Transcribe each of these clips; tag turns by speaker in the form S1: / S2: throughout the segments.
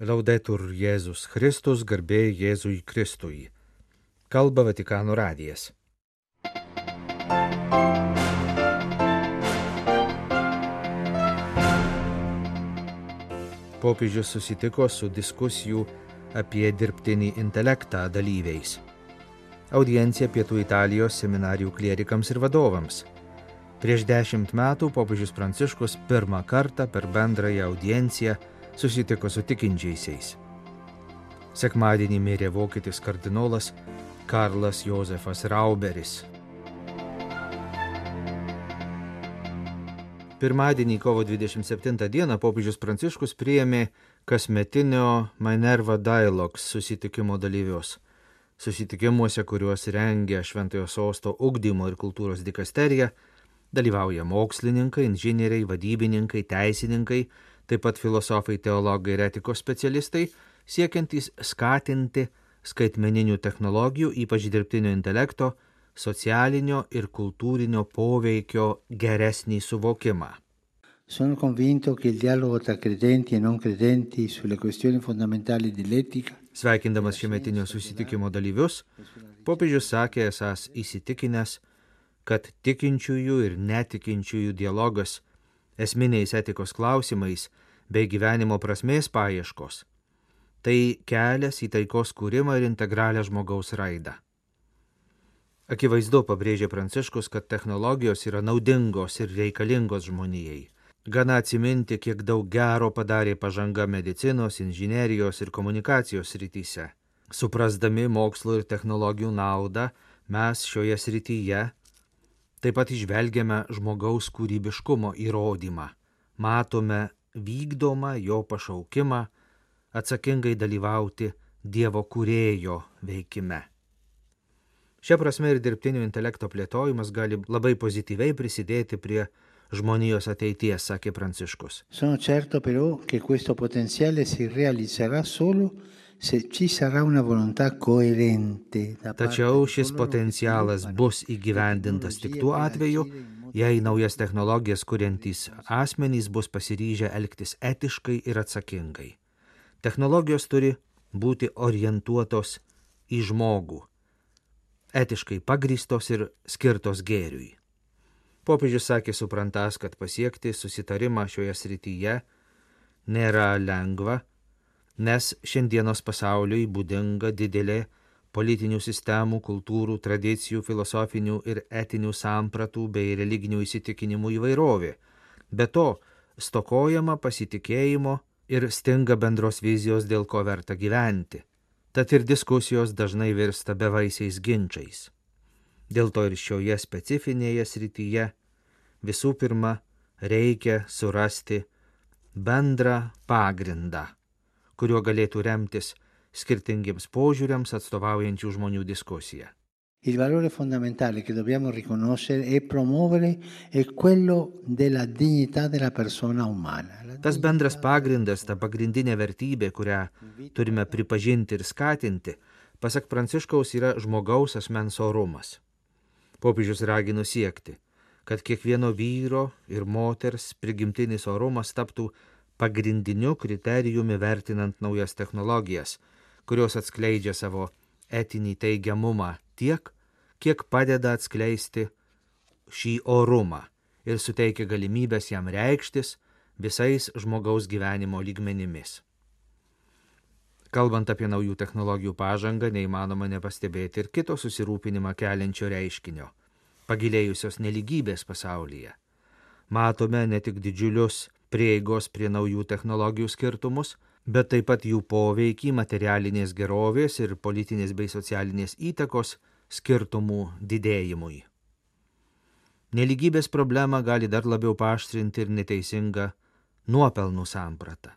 S1: Laudetur Jėzus Kristus, garbė Jėzui Kristui. Kalba Vatikano radijas. Popiežius susitiko su diskusijų apie dirbtinį intelektą dalyviais. Audiencija Pietų Italijos seminarijų klierikams ir vadovams. Prieš dešimt metų popiežius Pranciškus pirmą kartą per bendrąją audienciją susitiko su tikinčiaisiais. Sekmadienį mirė vokietis kardinolas Karlas Josefas Rauberis. Pirmadienį kovo 27 dieną popiežius Pranciškus priėmė kasmetinio Minerva Dialogs susitikimo dalyvius. Susitikimuose, kuriuos rengia Šventojo Sosto ugdymo ir kultūros dikasterija, dalyvauja mokslininkai, inžinieriai, vadybininkai, teisininkai, taip pat filosofai, teologai ir etikos specialistai, siekiantys skatinti skaitmeninių technologijų, ypač dirbtinio intelekto, socialinio ir kultūrinio poveikio geresnį suvokimą.
S2: Sono convinto che il dialogo tra credenti e non credenti sulle questioni fondamentali dell'etica
S1: Sveikindamas šiemetinio susitikimo dalyvius, popiežius sakė esas įsitikinęs, kad tikinčiųjų ir netikinčiųjų dialogas esminiais etikos klausimais bei gyvenimo prasmės paieškos. Tai kelias į taikos kūrimą ir integralią žmogaus raidą. Akivaizdu pabrėžė Pranciškus, kad technologijos yra naudingos ir reikalingos žmonijai. Gana atsiminti, kiek daug gero padarė pažanga medicinos, inžinerijos ir komunikacijos rytise. Suprasdami mokslo ir technologijų naudą, mes šioje srityje taip pat išvelgiame žmogaus kūrybiškumo įrodymą. Matome vykdomą jo pašaukimą atsakingai dalyvauti Dievo kūrėjo veikime. Šia prasme ir dirbtinio intelekto plėtojimas gali labai pozityviai prisidėti prie žmonijos ateities, sakė Pranciškus.
S2: Sono certo però che questo potenziale si realizzerà solo
S1: Tačiau šis potencialas bus įgyvendintas tik tuo atveju, jei naujas technologijas kuriantys asmenys bus pasiryžę elgtis etiškai ir atsakingai. Technologijos turi būti orientuotos į žmogų, etiškai pagristos ir skirtos gėriui. Popiežius sakė suprantas, kad pasiekti susitarimą šioje srityje nėra lengva, nes šiandienos pasauliui būdinga didelė politinių sistemų, kultūrų, tradicijų, filosofinių ir etinių sampratų bei religinių įsitikinimų įvairovė. Be to, stokojama pasitikėjimo ir stinga bendros vizijos, dėl ko verta gyventi. Tad ir diskusijos dažnai virsta bevaisiais ginčiais. Dėl to ir šioje specifinėje srityje visų pirma reikia surasti bendrą pagrindą, kuriuo galėtų remtis skirtingiems požiūriams atstovaujančių žmonių diskusija.
S2: Il valore fondamentale che dobbiamo riconoscere e promuovere è quello della dignità della persona umana.
S1: Tas bendras pagrindas, ta pagrindinė vertybė, kurią turime pripažinti ir skatinti, pasak Pranciškaus, yra žmogaus asmens orumas. Popiežius ragino siekti, kad kiekvieno vyro ir moters prigimtinis orumas taptų pagrindiniu kriterijumi vertinant naujas technologijas, kurios atskleidžia savo etinį teigiamumą tiek, kiek padeda atskleisti šį orumą ir suteikia galimybės jam reikštis visais žmogaus gyvenimo lygmenimis. Kalbant apie naujų technologijų pažangą, neįmanoma nepastebėti ir kito susirūpinimą keliančio reiškinio - pagilėjusios neligybės pasaulyje. Matome ne tik didžiulius prieigos prie naujų technologijų skirtumus, bet taip pat jų poveikį materialinės gerovės ir politinės bei socialinės įtakos skirtumų didėjimui. Neligybės problemą gali dar labiau paaštrinti ir neteisinga nuopelnų samprata.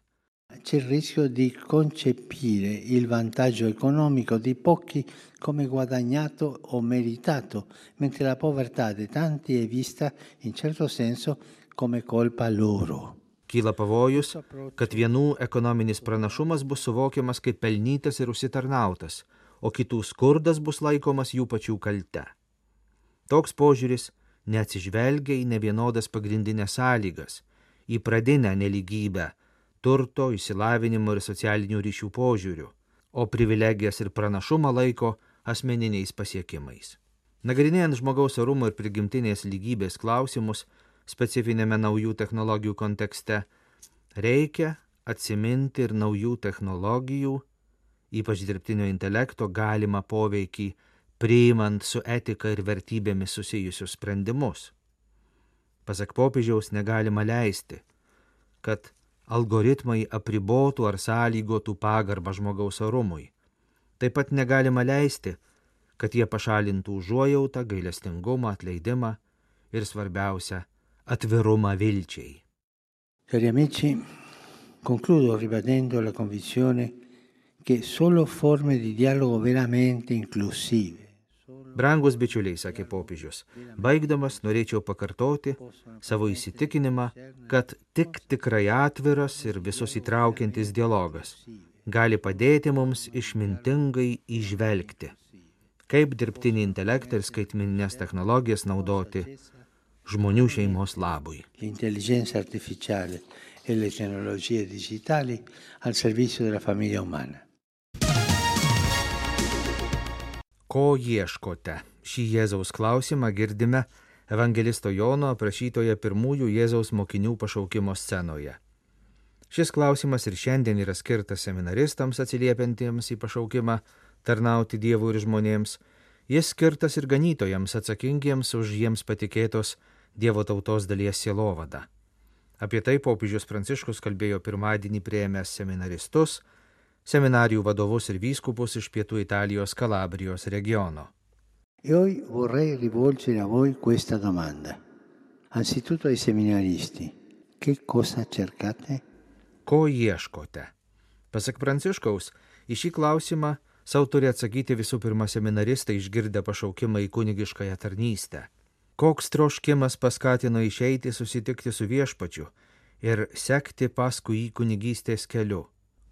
S2: C'è il rischio di concepire il vantaggio economico di pochi come guadagnato o meritato, mentre la povertà di tanti è vista in certo senso come colpa loro.
S1: Kyla pavojus, kad vienų ekonominis pranašumas bus suvokiamas kaip pelnytas ir užsitarnautas, o kitų skurdas bus laikomas jų pačių kalte. Toks požiūris neatsižvelgia į nevienodas pagrindinės sąlygas, į pradinę neligybę turto, išsilavinimo ir socialinių ryšių požiūrių, o privilegijas ir pranašumą laiko asmeniniais pasiekimais. Nagrinėjant žmogaus orumo ir prigimtinės lygybės klausimus specifinėme naujų technologijų kontekste, reikia atsiminti ir naujų technologijų, ypač dirbtinio intelekto, galimą poveikį priimant su etika ir vertybėmis susijusius sprendimus. Pasak popiežiaus negalima leisti, kad algoritmai apribotų ar sąlygotų pagarbą žmogaus orumui. Taip pat negalima leisti, kad jie pašalintų užuojautą, gailestingumą, atleidimą ir svarbiausia - atvirumą vilčiai.
S2: Cari amici, concludo ribadendo la convinzione che solo forme di dialogo veramente inclusive
S1: Brangus bičiuliai, sakė popiežius, baigdamas norėčiau pakartoti savo įsitikinimą, kad tik tikrai atviras ir visus įtraukiantis dialogas gali padėti mums išmintingai išvelgti, kaip dirbtinį intelektą ir skaitmininės technologijas naudoti žmonių šeimos labui.
S2: L'intelligenza artificiale e le tecnologie digitali al servizio della famiglia umana.
S1: Ko ieškote? Šį Jėzaus klausimą girdime Evangelisto Jono aprašytoje pirmųjų Jėzaus mokinių pašaukimo scenoje. Šis klausimas ir šiandien yra skirtas seminaristams atsiliepiantiems į pašaukimą tarnauti Dievui ir žmonėms, jis skirtas ir ganytojams atsakingiems už jiems patikėtos Dievo tautos dalies sielovada. Apie tai popiežius Pranciškus kalbėjo pirmadienį prieėmęs seminaristus, seminarijų vadovus ir vyskupus iš pietų Italijos Kalabrijos regiono.
S2: Oggi vorrei rivolgere a voi questa domanda. Anzitutto ai seminaristi, che cosa cercate?
S1: Ko ieškote? Pasak Pranciškaus, į šį klausimą savo turi atsakyti visų pirma seminaristai išgirdę pašaukimą į kunigiškąją tarnystę. Koks troškimas paskatino išeiti susitikti su viešpačiu ir sekti paskui į kunigystės keliu?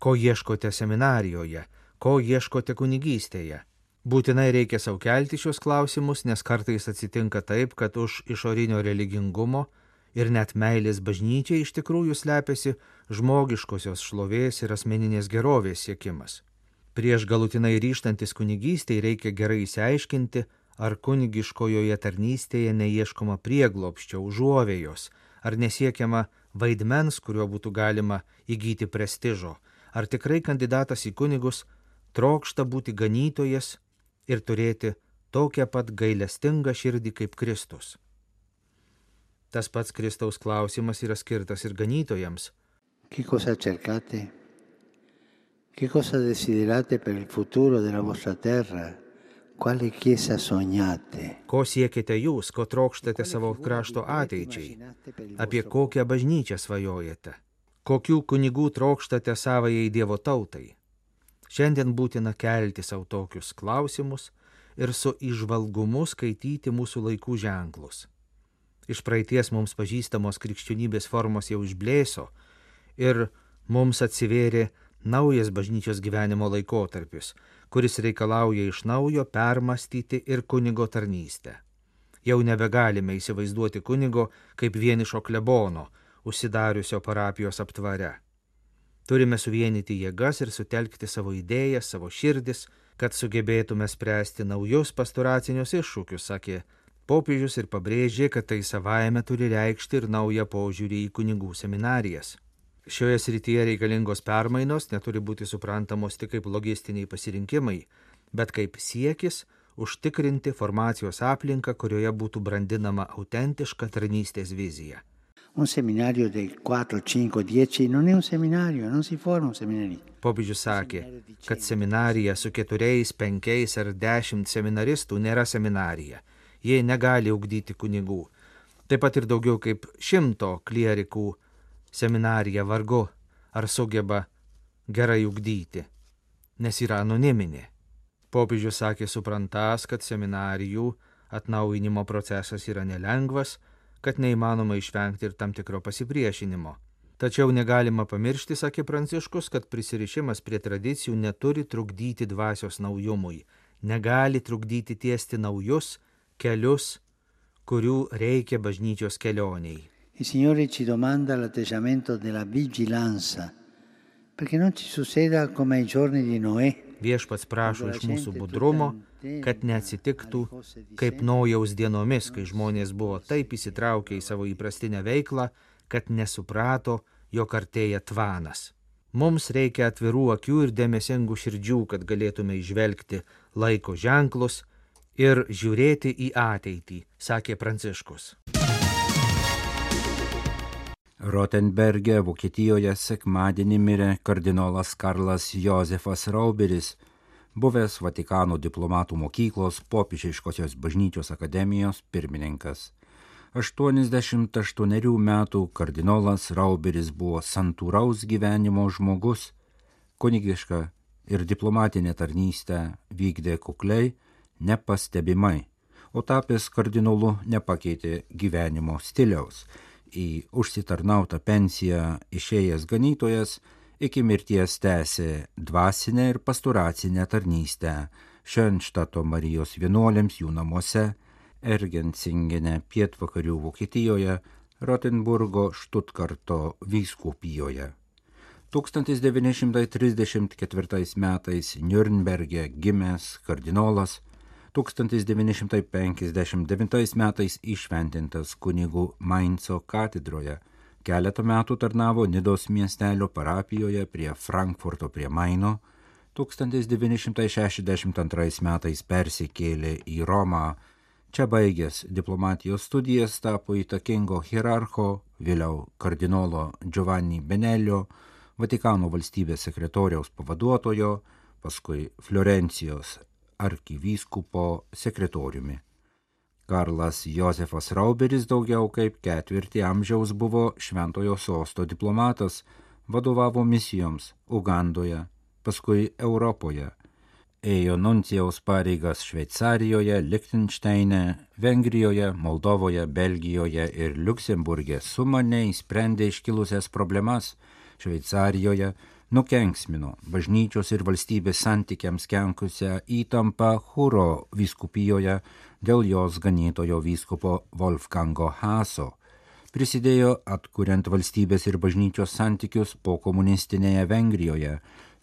S1: Ko ieškote seminarijoje, ko ieškote kunigystėje? Būtinai reikia savo kelti šios klausimus, nes kartais atsitinka taip, kad už išorinio religingumo ir net meilės bažnyčiai iš tikrųjų slepiasi žmogiškosios šlovės ir asmeninės gerovės siekimas. Prieš galutinai ryštantis kunigystėje reikia gerai įsiaiškinti, ar kunigiškojoje tarnystėje neieškoma prieglopščio, užuovėjos, ar nesiekiama vaidmens, kuriuo būtų galima įgyti prestižo, ar tikrai kandidatas į kunigus trokšta būti ganytojas ir turėti tokią pat gailestingą širdį kaip Kristus. Tas pats Kristaus klausimas yra skirtas ir ganytojams.
S2: Che cosa cercate? Che cosa desiderate per il futuro della vostra terra?
S1: Ko siekite jūs, ko trokštate savo krašto ateičiai? Apie kokią bažnyčią svajojate? Kokių kunigų trokštate savajai Dievo tautai? Šiandien būtina kelti savo tokius klausimus ir su išvalgumu skaityti mūsų laikų ženklus. Iš praeities mums pažįstamos krikščionybės formos jau išblėso ir mums atsivėrė naujas bažnyčios gyvenimo laikotarpis, kuris reikalauja iš naujo permastyti ir kunigo tarnystę. Jau nebegalime įsivaizduoti kunigo kaip vienišo klebono, užsidariusio parapijos aptvare. Turime suvienyti jėgas ir sutelkti savo idėjas, savo širdis, kad sugebėtume spręsti naujus pastoracinius iššūkius, sakė popiežius ir pabrėžė, kad tai savaime turi reikšti ir naują požiūrį į kunigų seminarijas. Šioje srityje reikalingos permainos neturi būti suprantamos tik kaip logistiniai pasirinkimai, bet kaip siekis užtikrinti formacijos aplinką, kurioje būtų brandinama autentiška tarnystės vizija.
S2: Un seminario del 4, 5, 10 non è un seminario, non si forma un seminarista.
S1: Popiežius sakė, kad seminarija su keturiais, penkiais ar dešimt seminaristų nėra seminarija. Jie negali ugdyti kunigų. Taip pat ir daugiau kaip šimto klierikų seminarija vargu ar sugeba gerai ugdyti, nes yra anoniminė. Popiežius sakė suprantas, kad seminarijų atnaujinimo procesas yra nelengvas, kad neįmanoma išvengti ir tam tikro pasipriešinimo. Tačiau negalima pamiršti, sakė Pranciškus, kad prisirišimas prie tradicijų neturi trukdyti dvasios naujumui, negali trukdyti tiesti naujus kelius, kurių reikia bažnyčios kelioniai.
S2: Il Signore ci domanda l'atteggiamento della vigilanza perché non ci succeda come ai giorni di Noè.
S1: Viešpats prašo iš mūsų budrumo, kad neatsitiktų kaip naujaus dienomis, kai žmonės buvo taip įsitraukę į savo įprastinę veiklą, kad nesuprato, jog artėja tvanas. Mums reikia atvirų akių ir dėmesingų širdžių, kad galėtume išvelgti laiko ženklus ir žiūrėti į ateitį, sakė Pranciškus.
S3: Rotenberge, Vokietijoje sekmadienį mirė kardinolas Karlas Josefas Rauberis, buvęs Vatikano diplomatų mokyklos popiežiškosios bažnyčios akademijos pirmininkas. 88 metų kardinolas Rauberis buvo santūraus gyvenimo žmogus, kunigišką ir diplomatinę tarnystę vykdė kukliai, nepastebimai, o tapęs kardinolu nepakeitė gyvenimo stiliaus į užsitarnautą pensiją išėjęs ganytojas iki mirties tęsė dvasinę ir pasturacinę tarnystę Šenštato Marijos vienuolėms jų namuose, Ergensingene pietvakarių Vokietijoje, Rotenburgo Štutkarto vyskupijoje. 1934 metais Nürnberge gimęs kardinolas 1959 metais išventintas kunigų Mainzo katedroje, keletą metų tarnavo Nidos miestelio parapijoje prie Frankfurto prie Maino, 1962 metais persikėlė į Romą, čia baigęs diplomatijos studijas tapo įtakingo hierarcho, vėliau kardinolo Giovanni Benelio, Vatikano valstybės sekretoriaus pavaduotojo, paskui Florencijos arkivyskupo sekretoriumi. Karlas Josefas Rauberis daugiau kaip ketvirtį amžiaus buvo šventojo sosto diplomatas, vadovavo misijoms Ugandoje, paskui Europoje. Ėjo nuncijaus pareigas Šveicarijoje, Liechtensteine, Vengrijoje, Moldovoje, Belgijoje ir Luksemburgė sumaniai sprendė iškilusias problemas Šveicarijoje, nukenksmino bažnyčios ir valstybės santykiams kenkusią įtampą Huro vyskupijoje dėl jos ganytojo vyskupo Wolfgango Haso, prisidėjo atkuriant valstybės ir bažnyčios santykius po komunistinėje Vengrijoje,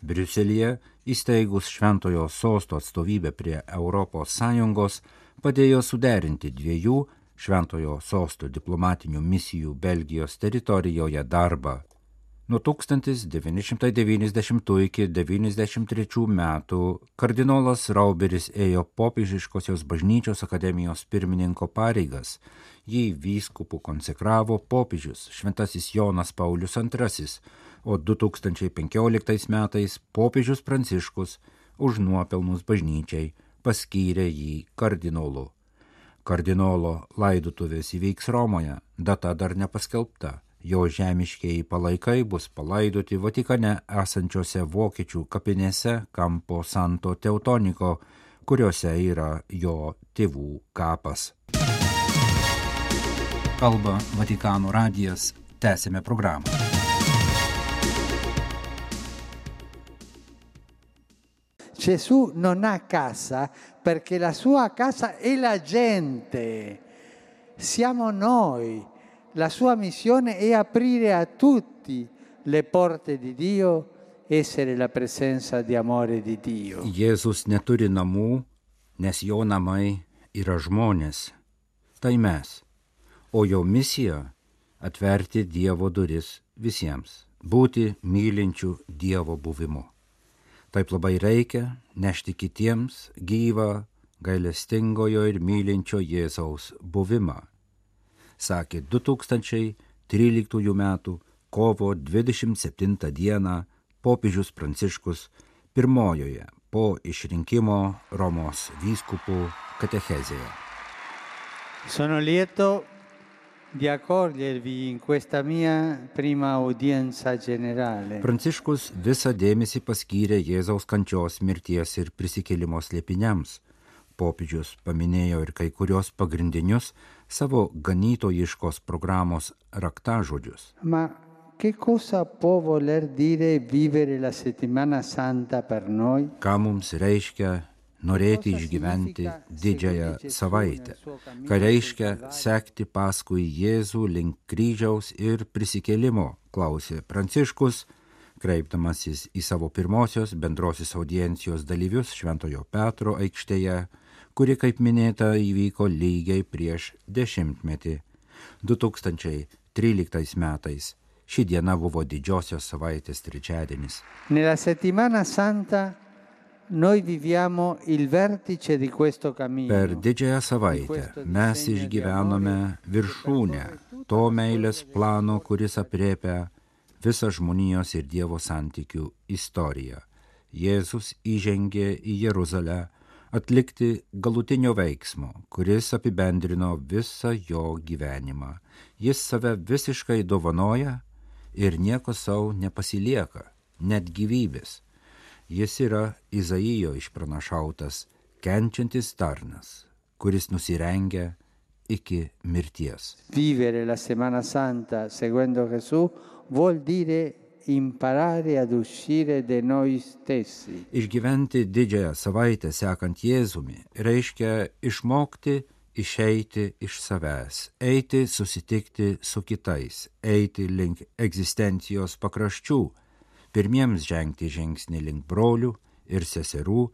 S3: Briuselėje įsteigus Šventojo sosto atstovybę prie ES padėjo suderinti dviejų Šventojo sosto diplomatinių misijų Belgijos teritorijoje darbą Nuo 1990 iki 1993 metų kardinolas Rauberis ėjo popiežiškosios bažnyčios akademijos pirmininko pareigas. Jį vyskupų konsekravo popiežius Šventasis Jonas Paulius II, o 2015 metais popiežius Pranciškus už nuopelnus bažnyčiai paskyrė jį kardinolu. Kardinolo laidutuvės įvyks Romoje, data dar nepaskelbta jo žemiškieji palaikai bus palaidoti Vatikane esančiose vokiečių kapinėse Kampo Santo Teutoniko, kuriuose yra jo tėvų kapas. Kalba Vatikano radijas, tęsime programą.
S2: Gesù non ha casa perché la sua casa è la gente, siamo noi La sua missione è aprire a tutti le porte di Dio, essere la presenza di amore di Dio.
S3: Jėzus neturi namų, nes jo namai yra žmonės. Tai mes. O jo misija - atverti Dievo duris visiems, būti mylinčių Dievo buvimu. Taip labai reikia nešti kitiems gyvą, gailestingojo ir mylinčio Jėzaus buvimą sakė 2013 m. kovo 27 d. popiežius Pranciškus pirmojoje po išrinkimo Romos vyskupų katechezėje.
S2: Sono lieto di accogliervi in questa mia prima audienza generale.
S3: Pranciškus visą dėmesį paskyrė Jėzaus kančios mirties ir prisikėlimo slėpiniams popiežius paminėjo ir kai kurios pagrindinius savo ganytojiškos programos raktažodžius.
S2: Ma che cosa può voler dire vivere la settimana santa per noi?
S3: Ką mums reiškia norėti išgyventi didžiąją savaitę, ką reiškia sekti paskui Jėzų link kryžiaus ir prisikėlimo, klausė Pranciškus, Kreipdamasis į savo pirmosios bendrosios audiencijos dalyvius Šventojo Petro aikštėje, kuri, kaip minėta, įvyko lygiai prieš dešimtmetį. 2013 metais ši diena buvo didžiosios savaitės trečiadienis.
S2: Nella settimana santa noi viviamo il vertice di questo cammino.
S3: Per didžiąją savaitę mes išgyvenome viršūnę to meilės plano, kuris apriepia visą žmonijos ir Dievo santykių istoriją. Jėzus įžengė į Jeruzalę atlikti galutinio veiksmo, kuris apibendrino visą jo gyvenimą. Jis save visiškai dovanoja ir nieko savo nepasilieka, net gyvybės. Jis yra Izaijo išpranašautas, kenčiantis tarnas, kuris nusirengia iki mirties.
S2: Vivere la Semana Santa seguendo Gesù vuol dire imparare ad uscire da noi stessi.
S3: Išgyventi didžiąją savaitę sekant Jėzumi reiškia išmokti išeiti iš savęs, eiti susitikti su kitais, eiti link egzistencijos pakraščių, pirmiems žengti žingsnį link brolių ir seserų,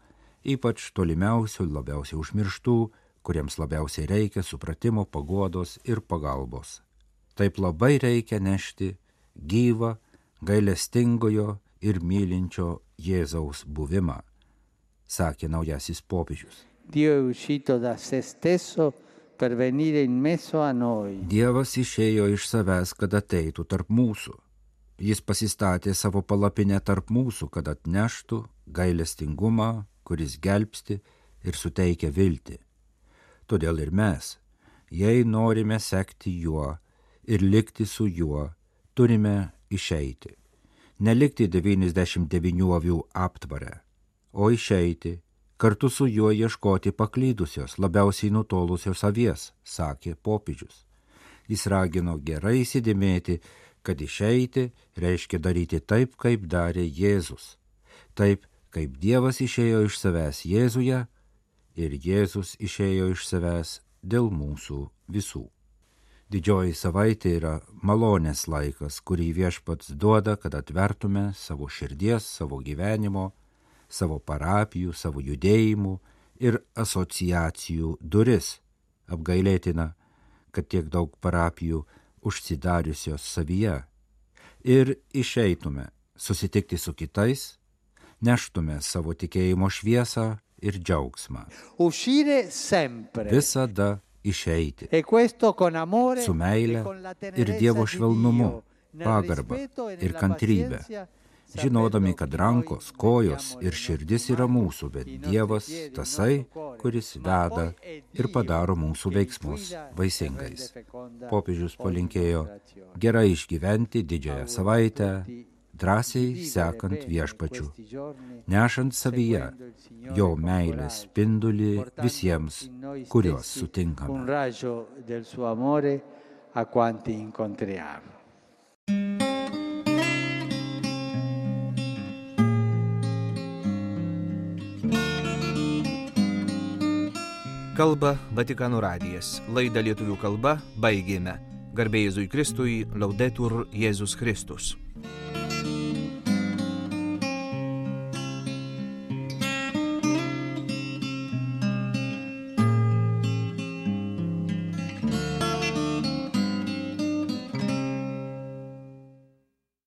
S3: ypač tolimiausių, labiausiai užmirštų, kuriems labiausiai reikia supratimo, paguodos ir pagalbos. Taip labai reikia nešti gyvą, gailestingojo ir mylinčio Jėzaus buvimą, sakė naujasis popiežius. Dievas išėjo iš savęs, kad ateitų tarp mūsų. Jis pasistatė savo palapinę tarp mūsų, kad atneštų gailestingumą, kuris gelbsti ir suteikia viltį. Todėl ir mes, jei norime sekti juo ir likti su juo, turime išeiti. Nelikti 99 avių aptvarę, o išeiti, kartu su juo ieškoti paklydusios, labiausiai nutolusios avies, sakė popiežius. Jis ragino gerai įsidėmėti, kad išeiti reiškia daryti taip, kaip darė Jėzus. Taip, kaip Dievas išėjo iš savęs Jėzuje ir Jėzus išėjo iš savęs dėl mūsų visų. Didžioji savaitė yra malonės laikas, kurį viešpats duoda, kad atvertume savo širdies, savo gyvenimo, savo parapijų, savo judėjimų ir asociacijų duris. Apgailėtina, kad tiek daug parapijų užsidariusios savyje. Ir išeitume susitikti su kitais, neštume savo tikėjimo šviesą ir džiaugsmą. Visada išeiti.
S2: E
S3: Su meile
S2: e
S3: ir Dievo
S2: di
S3: švelnumu, pagarba
S2: e
S3: ir kantrybė, žinodami, kad rankos, kojos ir širdis yra mūsų, bet Dievas tasai, kuris veda ir padaro mūsų veiksmus vaisingais. Popiežius palinkėjo gerai išgyventi didžiąją savaitę, drąsiai sekant viešpačiu, nešant savyje jo meilės spindulį visiems, kuriuos sutinkame.
S2: raggio del suo amore a quanti incontriamo.
S1: Kalba Vatikano radijas. Laidą lietuvių kalba baigėme. Garbėjai Jėzui Kristui, laudetur Jėzus Kristus.